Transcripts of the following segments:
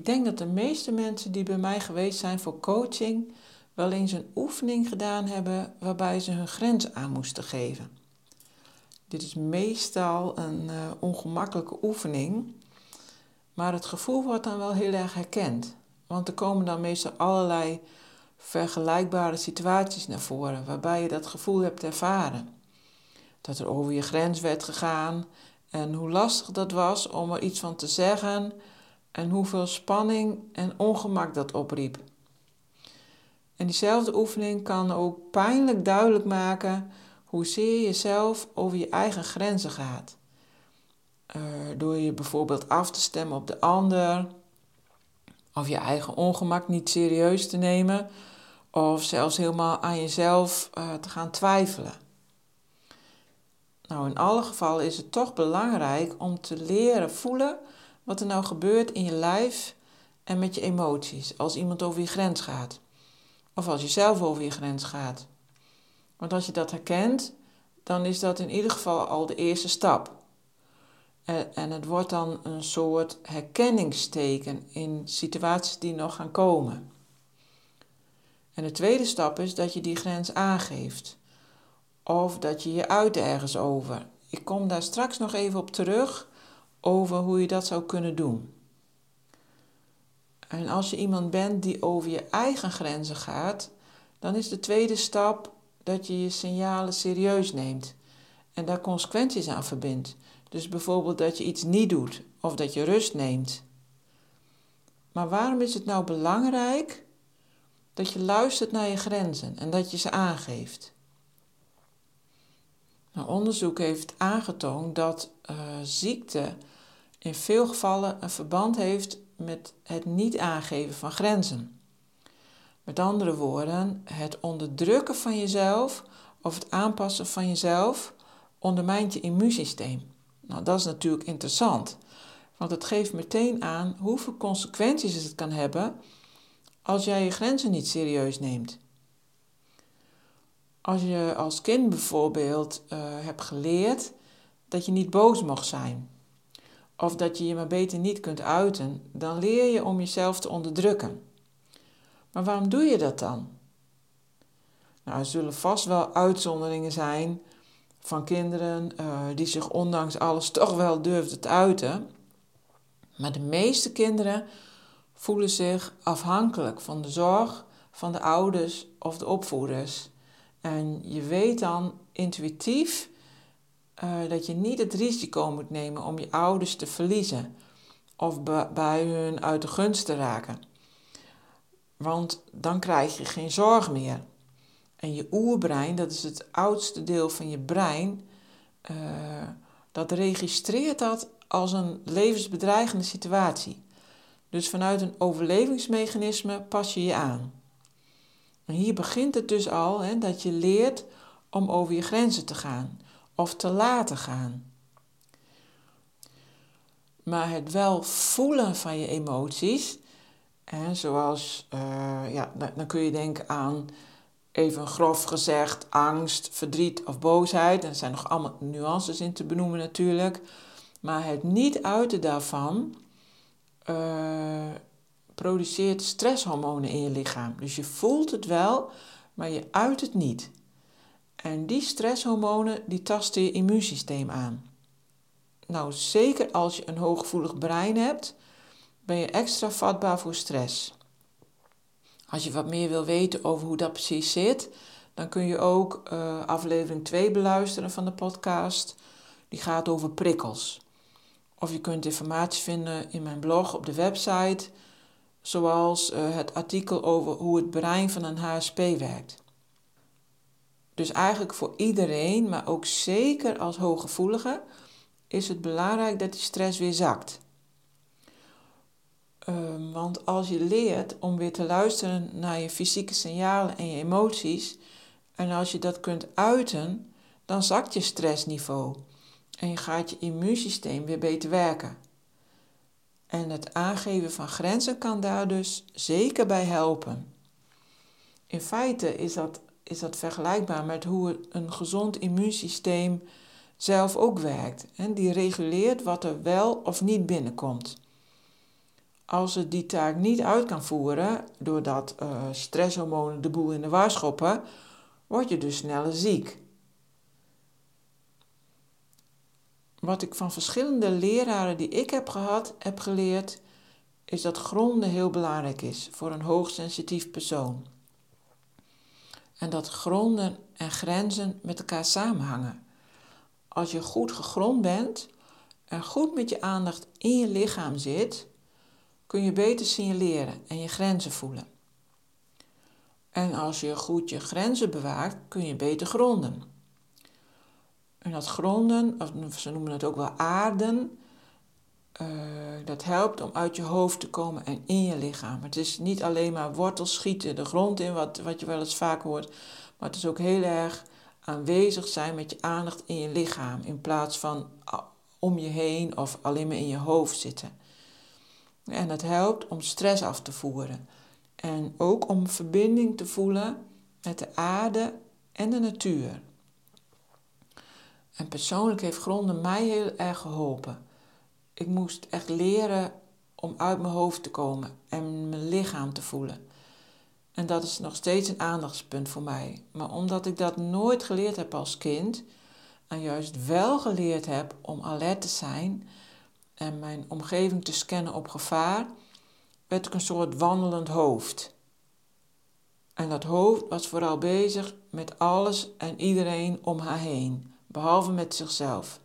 Ik denk dat de meeste mensen die bij mij geweest zijn voor coaching wel eens een oefening gedaan hebben waarbij ze hun grens aan moesten geven. Dit is meestal een uh, ongemakkelijke oefening, maar het gevoel wordt dan wel heel erg herkend. Want er komen dan meestal allerlei vergelijkbare situaties naar voren waarbij je dat gevoel hebt ervaren. Dat er over je grens werd gegaan en hoe lastig dat was om er iets van te zeggen en hoeveel spanning en ongemak dat opriep. En diezelfde oefening kan ook pijnlijk duidelijk maken hoezeer je zelf over je eigen grenzen gaat. Uh, door je bijvoorbeeld af te stemmen op de ander, of je eigen ongemak niet serieus te nemen, of zelfs helemaal aan jezelf uh, te gaan twijfelen. Nou, in alle gevallen is het toch belangrijk om te leren voelen wat er nou gebeurt in je lijf en met je emoties als iemand over je grens gaat. Of als je zelf over je grens gaat. Want als je dat herkent, dan is dat in ieder geval al de eerste stap. En het wordt dan een soort herkenningsteken in situaties die nog gaan komen. En de tweede stap is dat je die grens aangeeft. Of dat je je uit ergens over. Ik kom daar straks nog even op terug over hoe je dat zou kunnen doen. En als je iemand bent die over je eigen grenzen gaat, dan is de tweede stap dat je je signalen serieus neemt en daar consequenties aan verbindt. Dus bijvoorbeeld dat je iets niet doet of dat je rust neemt. Maar waarom is het nou belangrijk dat je luistert naar je grenzen en dat je ze aangeeft? Nou, onderzoek heeft aangetoond dat uh, ziekte in veel gevallen een verband heeft met het niet aangeven van grenzen. Met andere woorden, het onderdrukken van jezelf of het aanpassen van jezelf ondermijnt je immuunsysteem. Nou, dat is natuurlijk interessant, want het geeft meteen aan hoeveel consequenties het kan hebben als jij je grenzen niet serieus neemt. Als je als kind bijvoorbeeld uh, hebt geleerd dat je niet boos mag zijn, of dat je je maar beter niet kunt uiten, dan leer je om jezelf te onderdrukken. Maar waarom doe je dat dan? Nou, er zullen vast wel uitzonderingen zijn van kinderen uh, die zich ondanks alles toch wel durfden te uiten. Maar de meeste kinderen voelen zich afhankelijk van de zorg van de ouders of de opvoeders. En je weet dan intuïtief uh, dat je niet het risico moet nemen om je ouders te verliezen of bij hun uit de gunst te raken. Want dan krijg je geen zorg meer. En je oerbrein, dat is het oudste deel van je brein, uh, dat registreert dat als een levensbedreigende situatie. Dus vanuit een overlevingsmechanisme pas je je aan. En hier begint het dus al hè, dat je leert om over je grenzen te gaan of te laten gaan. Maar het wel voelen van je emoties, en zoals, uh, ja, dan kun je denken aan, even grof gezegd, angst, verdriet of boosheid. Er zijn nog allemaal nuances in te benoemen natuurlijk. Maar het niet uiten daarvan uh, produceert stresshormonen in je lichaam. Dus je voelt het wel, maar je uit het niet. En die stresshormonen die tasten je immuunsysteem aan. Nou, zeker als je een hooggevoelig brein hebt, ben je extra vatbaar voor stress. Als je wat meer wil weten over hoe dat precies zit, dan kun je ook uh, aflevering 2 beluisteren van de podcast. Die gaat over prikkels. Of je kunt informatie vinden in mijn blog op de website, zoals uh, het artikel over hoe het brein van een HSP werkt. Dus eigenlijk voor iedereen, maar ook zeker als hooggevoelige, is het belangrijk dat die stress weer zakt. Um, want als je leert om weer te luisteren naar je fysieke signalen en je emoties, en als je dat kunt uiten, dan zakt je stressniveau en je gaat je immuunsysteem weer beter werken. En het aangeven van grenzen kan daar dus zeker bij helpen. In feite is dat, is dat vergelijkbaar met hoe een gezond immuunsysteem zelf ook werkt. En die reguleert wat er wel of niet binnenkomt. Als het die taak niet uit kan voeren, doordat uh, stresshormonen de boel in de war schoppen, word je dus sneller ziek. Wat ik van verschillende leraren die ik heb gehad heb geleerd, is dat gronden heel belangrijk is voor een hoogsensitief persoon. En dat gronden en grenzen met elkaar samenhangen. Als je goed gegrond bent en goed met je aandacht in je lichaam zit, kun je beter signaleren en je grenzen voelen. En als je goed je grenzen bewaakt, kun je beter gronden. En dat gronden, of ze noemen het ook wel aarden, uh, dat helpt om uit je hoofd te komen en in je lichaam. Het is niet alleen maar wortels schieten de grond in, wat, wat je wel eens vaak hoort, maar het is ook heel erg aanwezig zijn met je aandacht in je lichaam, in plaats van om je heen of alleen maar in je hoofd zitten. En dat helpt om stress af te voeren. En ook om verbinding te voelen met de aarde en de natuur. En persoonlijk heeft gronden mij heel erg geholpen. Ik moest echt leren om uit mijn hoofd te komen en mijn lichaam te voelen. En dat is nog steeds een aandachtspunt voor mij. Maar omdat ik dat nooit geleerd heb als kind, en juist wel geleerd heb om alert te zijn en mijn omgeving te scannen op gevaar, werd ik een soort wandelend hoofd. En dat hoofd was vooral bezig met alles en iedereen om haar heen, behalve met zichzelf.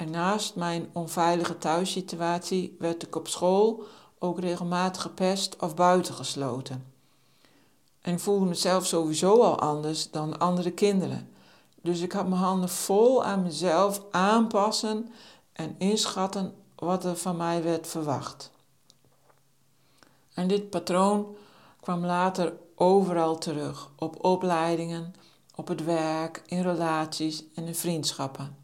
En naast mijn onveilige thuissituatie werd ik op school ook regelmatig gepest of buitengesloten. En voelde mezelf sowieso al anders dan andere kinderen. Dus ik had mijn handen vol aan mezelf aanpassen en inschatten wat er van mij werd verwacht. En dit patroon kwam later overal terug, op opleidingen, op het werk, in relaties en in vriendschappen.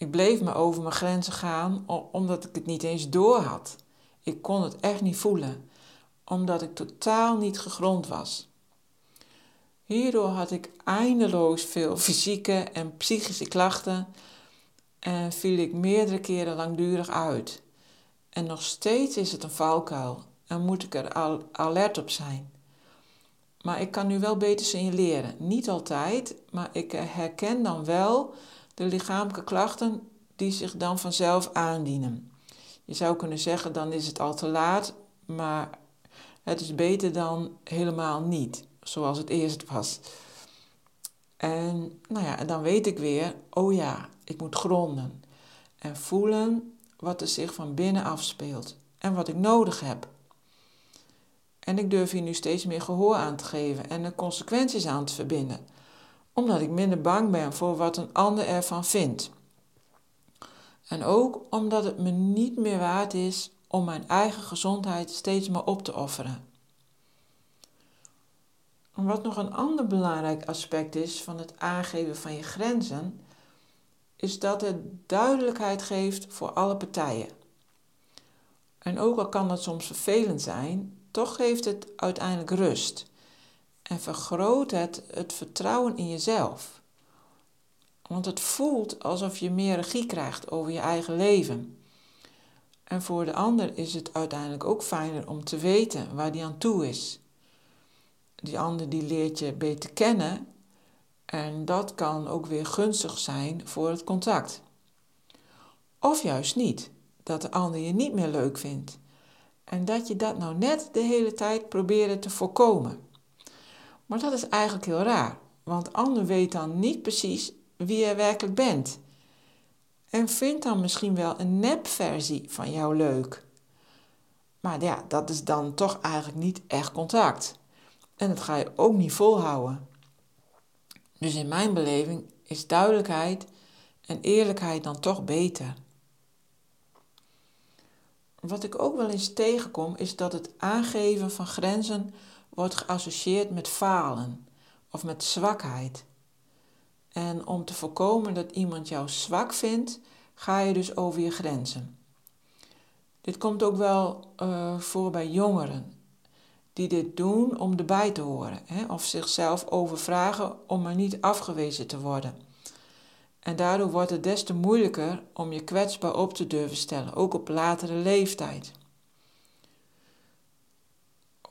Ik bleef me over mijn grenzen gaan omdat ik het niet eens door had. Ik kon het echt niet voelen, omdat ik totaal niet gegrond was. Hierdoor had ik eindeloos veel fysieke en psychische klachten en viel ik meerdere keren langdurig uit. En nog steeds is het een valkuil en moet ik er al alert op zijn. Maar ik kan nu wel beter signaleren. Niet altijd, maar ik herken dan wel de lichamelijke klachten die zich dan vanzelf aandienen. Je zou kunnen zeggen, dan is het al te laat, maar het is beter dan helemaal niet, zoals het eerst was. En nou ja, dan weet ik weer, oh ja, ik moet gronden en voelen wat er zich van binnen afspeelt en wat ik nodig heb. En ik durf hier nu steeds meer gehoor aan te geven en er consequenties aan te verbinden, omdat ik minder bang ben voor wat een ander ervan vindt. En ook omdat het me niet meer waard is om mijn eigen gezondheid steeds maar op te offeren. En wat nog een ander belangrijk aspect is van het aangeven van je grenzen, is dat het duidelijkheid geeft voor alle partijen. En ook al kan dat soms vervelend zijn, toch geeft het uiteindelijk rust en vergroot het het vertrouwen in jezelf. Want het voelt alsof je meer regie krijgt over je eigen leven. En voor de ander is het uiteindelijk ook fijner om te weten waar die aan toe is. Die ander die leert je beter kennen en dat kan ook weer gunstig zijn voor het contact. Of juist niet, dat de ander je niet meer leuk vindt en dat je dat nou net de hele tijd probeert te voorkomen. Maar dat is eigenlijk heel raar, want de ander weet dan niet precies wie je werkelijk bent. En vind dan misschien wel een nepversie van jou leuk. Maar ja, dat is dan toch eigenlijk niet echt contact. En dat ga je ook niet volhouden. Dus in mijn beleving is duidelijkheid en eerlijkheid dan toch beter. Wat ik ook wel eens tegenkom is dat het aangeven van grenzen wordt geassocieerd met falen of met zwakheid. En om te voorkomen dat iemand jou zwak vindt, ga je dus over je grenzen. Dit komt ook wel uh, voor bij jongeren die dit doen om erbij te horen hè, of zichzelf overvragen om er niet afgewezen te worden. En daardoor wordt het des te moeilijker om je kwetsbaar op te durven stellen, ook op latere leeftijd.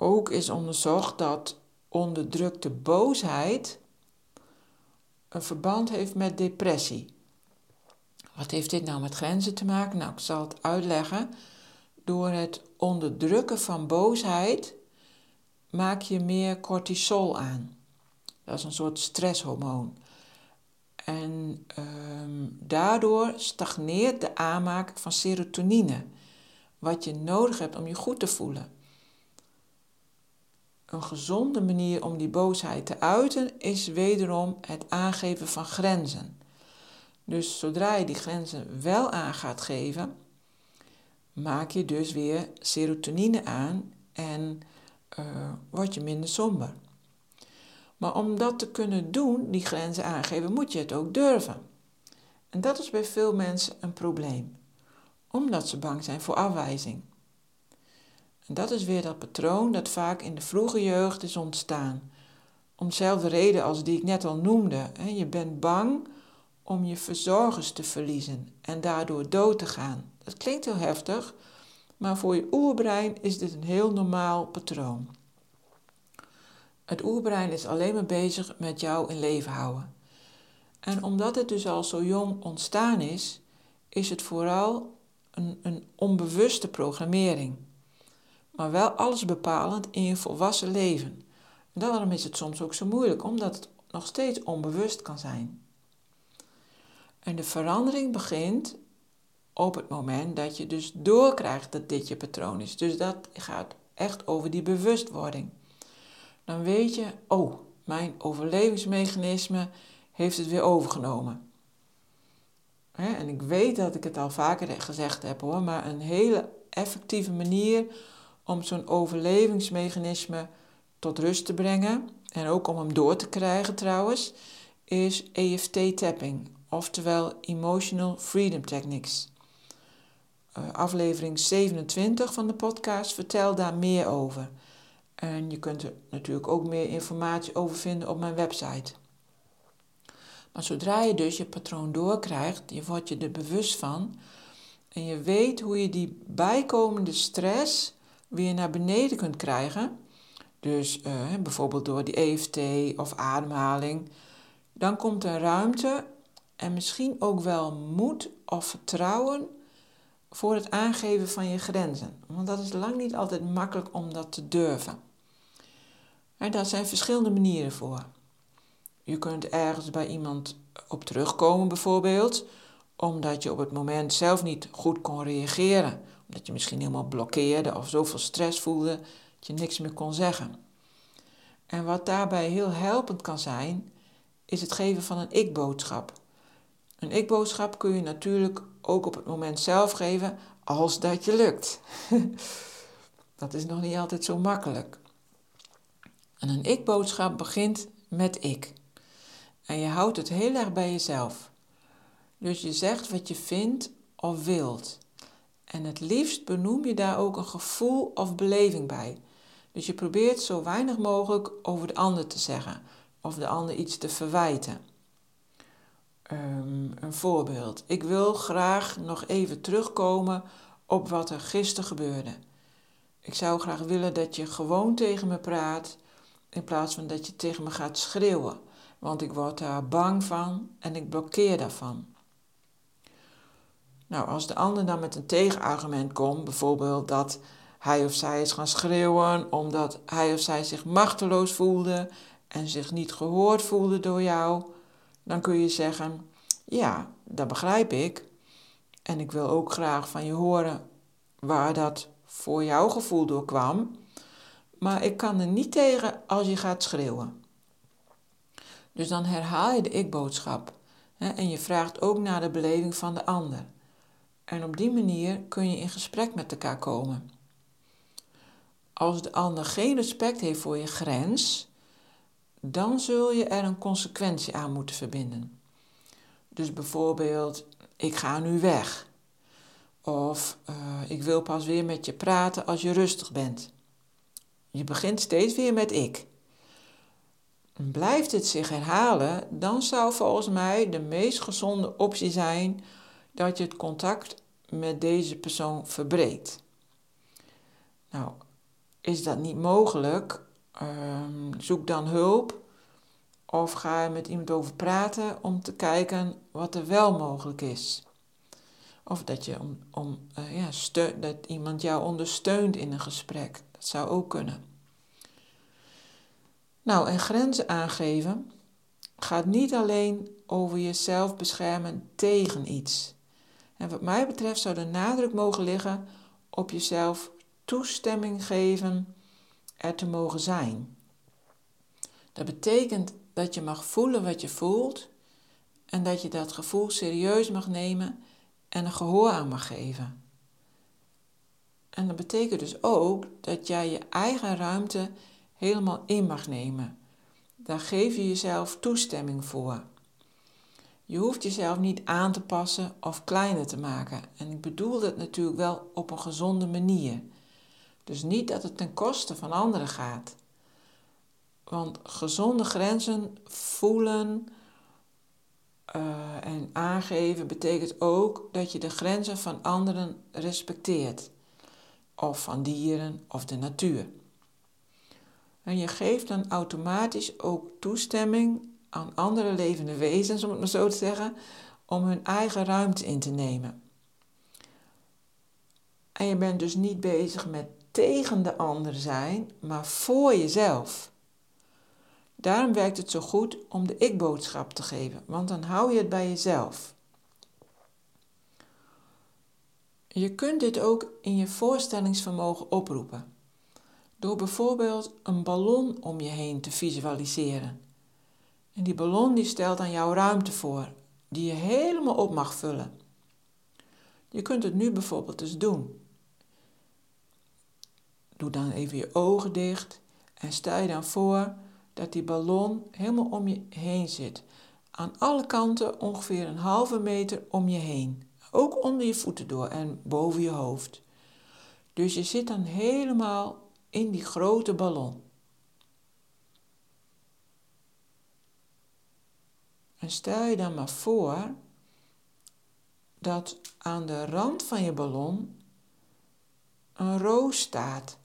Ook is onderzocht dat onderdrukte boosheid een verband heeft met depressie. Wat heeft dit nou met grenzen te maken? Nou, ik zal het uitleggen. Door het onderdrukken van boosheid maak je meer cortisol aan. Dat is een soort stresshormoon. En ehm, daardoor stagneert de aanmaak van serotonine, wat je nodig hebt om je goed te voelen. Een gezonde manier om die boosheid te uiten is wederom het aangeven van grenzen. Dus zodra je die grenzen wel aan gaat geven, maak je dus weer serotonine aan en uh, word je minder somber. Maar om dat te kunnen doen, die grenzen aangeven, moet je het ook durven. En dat is bij veel mensen een probleem, omdat ze bang zijn voor afwijzing. Dat is weer dat patroon dat vaak in de vroege jeugd is ontstaan. Om dezelfde reden als die ik net al noemde. Je bent bang om je verzorgers te verliezen en daardoor dood te gaan. Dat klinkt heel heftig, maar voor je oerbrein is dit een heel normaal patroon. Het oerbrein is alleen maar bezig met jou in leven houden. En omdat het dus al zo jong ontstaan is, is het vooral een, een onbewuste programmering. Maar wel alles bepalend in je volwassen leven. En daarom is het soms ook zo moeilijk, omdat het nog steeds onbewust kan zijn. En de verandering begint op het moment dat je dus doorkrijgt dat dit je patroon is. Dus dat gaat echt over die bewustwording. Dan weet je, oh, mijn overlevingsmechanisme heeft het weer overgenomen. en ik weet dat ik het al vaker gezegd heb hoor, maar een hele effectieve manier om zo'n overlevingsmechanisme tot rust te brengen en ook om hem door te krijgen trouwens, is EFT-tapping, oftewel Emotional Freedom Techniques. Eh, aflevering 27 van de podcast vertel daar meer over. En je kunt er natuurlijk ook meer informatie over vinden op mijn website. Maar zodra je dus je patroon doorkrijgt, je wordt je er bewust van en je weet hoe je die bijkomende stress weer naar beneden kunt krijgen, dus uh, bijvoorbeeld door die EFT of ademhaling, dan komt er ruimte en misschien ook wel moed of vertrouwen voor het aangeven van je grenzen. Want dat is lang niet altijd makkelijk om dat te durven. En daar zijn verschillende manieren voor. Je kunt ergens bij iemand op terugkomen, bijvoorbeeld, omdat je op het moment zelf niet goed kon reageren. Omdat je misschien helemaal blokkeerde of zoveel stress voelde dat je niks meer kon zeggen. En wat daarbij heel helpend kan zijn, is het geven van een ik-boodschap. Een ik-boodschap kun je natuurlijk ook op het moment zelf geven als dat je lukt. dat is nog niet altijd zo makkelijk. En een ik-boodschap begint met ik. En je houdt het heel erg bij jezelf. Dus je zegt wat je vindt of wilt. En het liefst benoem je daar ook een gevoel of beleving bij. Dus je probeert zo weinig mogelijk over de ander te zeggen of de ander iets te verwijten. Um, een voorbeeld. Ik wil graag nog even terugkomen op wat er gisteren gebeurde. Ik zou graag willen dat je gewoon tegen me praat in plaats van dat je tegen me gaat schreeuwen, want ik word daar bang van en ik blokkeer daarvan. Nou, als de ander dan met een tegenargument komt, bijvoorbeeld dat hij of zij is gaan schreeuwen omdat hij of zij zich machteloos voelde en zich niet gehoord voelde door jou, dan kun je zeggen: Ja, dat begrijp ik. En ik wil ook graag van je horen waar dat voor jouw gevoel door kwam. Maar ik kan er niet tegen als je gaat schreeuwen. Dus dan herhaal je de ik-boodschap. En je vraagt ook naar de beleving van de ander. En op die manier kun je in gesprek met elkaar komen. Als de ander geen respect heeft voor je grens, dan zul je er een consequentie aan moeten verbinden. Dus bijvoorbeeld, ik ga nu weg. Of uh, ik wil pas weer met je praten als je rustig bent. Je begint steeds weer met ik. Blijft het zich herhalen, dan zou volgens mij de meest gezonde optie zijn dat je het contact met deze persoon verbreekt. Nou, is dat niet mogelijk? Ehm, zoek dan hulp of ga er met iemand over praten om te kijken wat er wel mogelijk is. Of dat, je om, om, uh, ja, steun, dat iemand jou ondersteunt in een gesprek. Dat zou ook kunnen. Nou, en grenzen aangeven gaat niet alleen over jezelf beschermen tegen iets. En wat mij betreft zou de nadruk mogen liggen op jezelf toestemming geven er te mogen zijn. Dat betekent dat je mag voelen wat je voelt en dat je dat gevoel serieus mag nemen en een gehoor aan mag geven. En dat betekent dus ook dat jij je eigen ruimte helemaal in mag nemen. Daar geef je jezelf toestemming voor. Je hoeft jezelf niet aan te passen of kleiner te maken. En ik bedoel dat natuurlijk wel op een gezonde manier. Dus niet dat het ten koste van anderen gaat. Want gezonde grenzen voelen uh, en aangeven betekent ook dat je de grenzen van anderen respecteert. Of van dieren of de natuur. En je geeft dan automatisch ook toestemming aan andere levende wezens, om het maar zo te zeggen, om hun eigen ruimte in te nemen. En je bent dus niet bezig met tegen de ander zijn, maar voor jezelf. Daarom werkt het zo goed om de ik-boodschap te geven, want dan hou je het bij jezelf. Je kunt dit ook in je voorstellingsvermogen oproepen, door bijvoorbeeld een ballon om je heen te visualiseren. En die ballon die stelt aan jou ruimte voor, die je helemaal op mag vullen. Je kunt het nu bijvoorbeeld eens doen. Doe dan even je ogen dicht en stel je dan voor dat die ballon helemaal om je heen zit. Aan alle kanten ongeveer een halve meter om je heen. Ook onder je voeten door en boven je hoofd. Dus je zit dan helemaal in die grote ballon. En stel je dan maar voor dat aan de rand van je ballon een roos staat.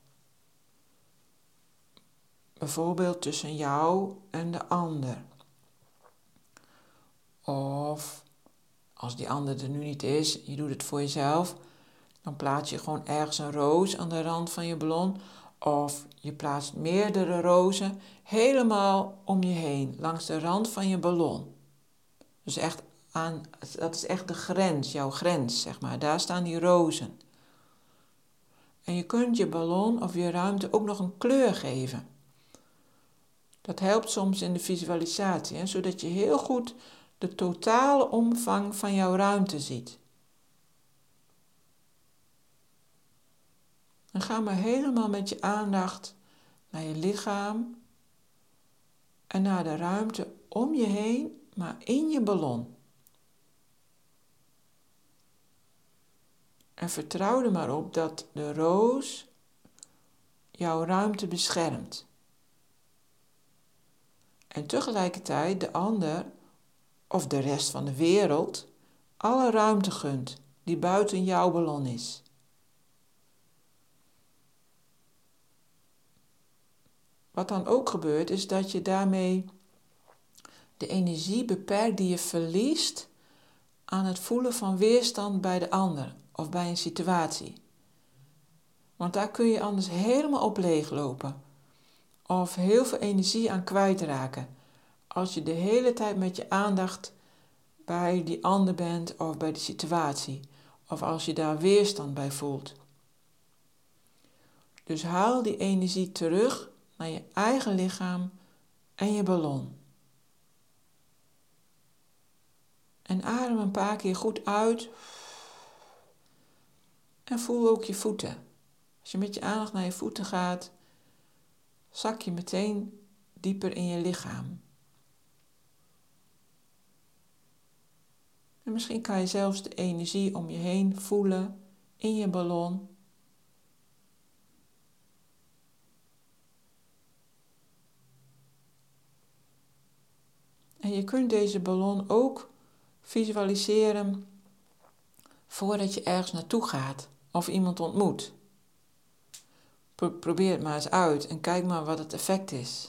Bijvoorbeeld tussen jou en de ander. Of als die ander er nu niet is, je doet het voor jezelf, dan plaats je gewoon ergens een roos aan de rand van je ballon. Of je plaatst meerdere rozen helemaal om je heen, langs de rand van je ballon. Dus echt aan, dat is echt de grens, jouw grens, zeg maar. Daar staan die rozen. En je kunt je ballon of je ruimte ook nog een kleur geven. Dat helpt soms in de visualisatie, hè, zodat je heel goed de totale omvang van jouw ruimte ziet. En ga maar helemaal met je aandacht naar je lichaam en naar de ruimte om je heen, maar in je ballon. En vertrouw er maar op dat de roos jouw ruimte beschermt en tegelijkertijd de ander of de rest van de wereld alle ruimte gunt die buiten jouw ballon is. Wat dan ook gebeurt, is dat je daarmee de energie beperkt die je verliest aan het voelen van weerstand bij de ander of bij een situatie. Want daar kun je anders helemaal op leeglopen of heel veel energie aan kwijtraken. Als je de hele tijd met je aandacht bij die ander bent of bij de situatie. of als je daar weerstand bij voelt. Dus haal die energie terug naar je eigen lichaam en je ballon. En adem een paar keer goed uit. En voel ook je voeten. Als je met je aandacht naar je voeten gaat, zak je meteen dieper in je lichaam. En misschien kan je zelfs de energie om je heen voelen in je ballon. En je kunt deze ballon ook visualiseren voordat je ergens naartoe gaat of iemand ontmoet. probeer het maar eens uit en kijk maar wat het effect is.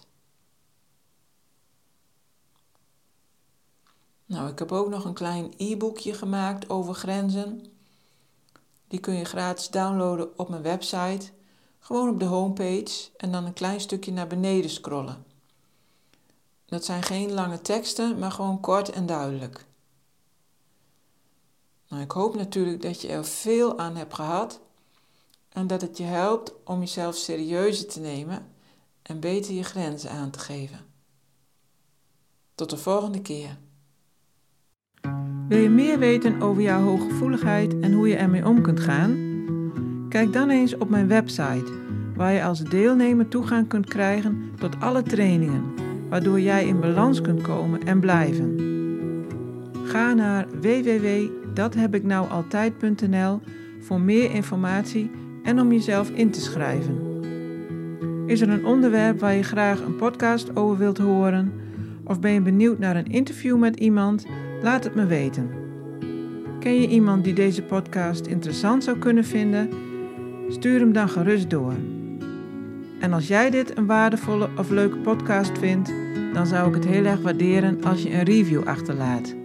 Nou, ik heb ook nog een klein e-boekje gemaakt over grenzen. Die kun je gratis downloaden op mijn website. Gewoon op de homepage en dan een klein stukje naar beneden scrollen. Dat zijn geen lange teksten, maar gewoon kort en duidelijk. Nou, ik hoop natuurlijk dat je er veel aan hebt gehad en dat het je helpt om jezelf serieuzer te nemen en beter je grenzen aan te geven. Tot de volgende keer. Wil je meer weten over jouw hooggevoeligheid en hoe je ermee om kunt gaan? Kijk dan eens op mijn website, waar je als deelnemer toegang kunt krijgen tot alle trainingen, waardoor jij in balans kunt komen en blijven. Ga naar www.dathebiknoualtijd.nl voor meer informatie en om jezelf in te schrijven. Is er een onderwerp waar je graag een podcast over wilt horen? Of ben je benieuwd naar een interview met iemand? Laat het me weten. Ken je iemand die deze podcast interessant zou kunnen vinden? Stuur hem dan gerust door. En als jij dit een waardevolle of leuke podcast vindt, dan zou ik het heel erg waarderen als je een review achterlaat.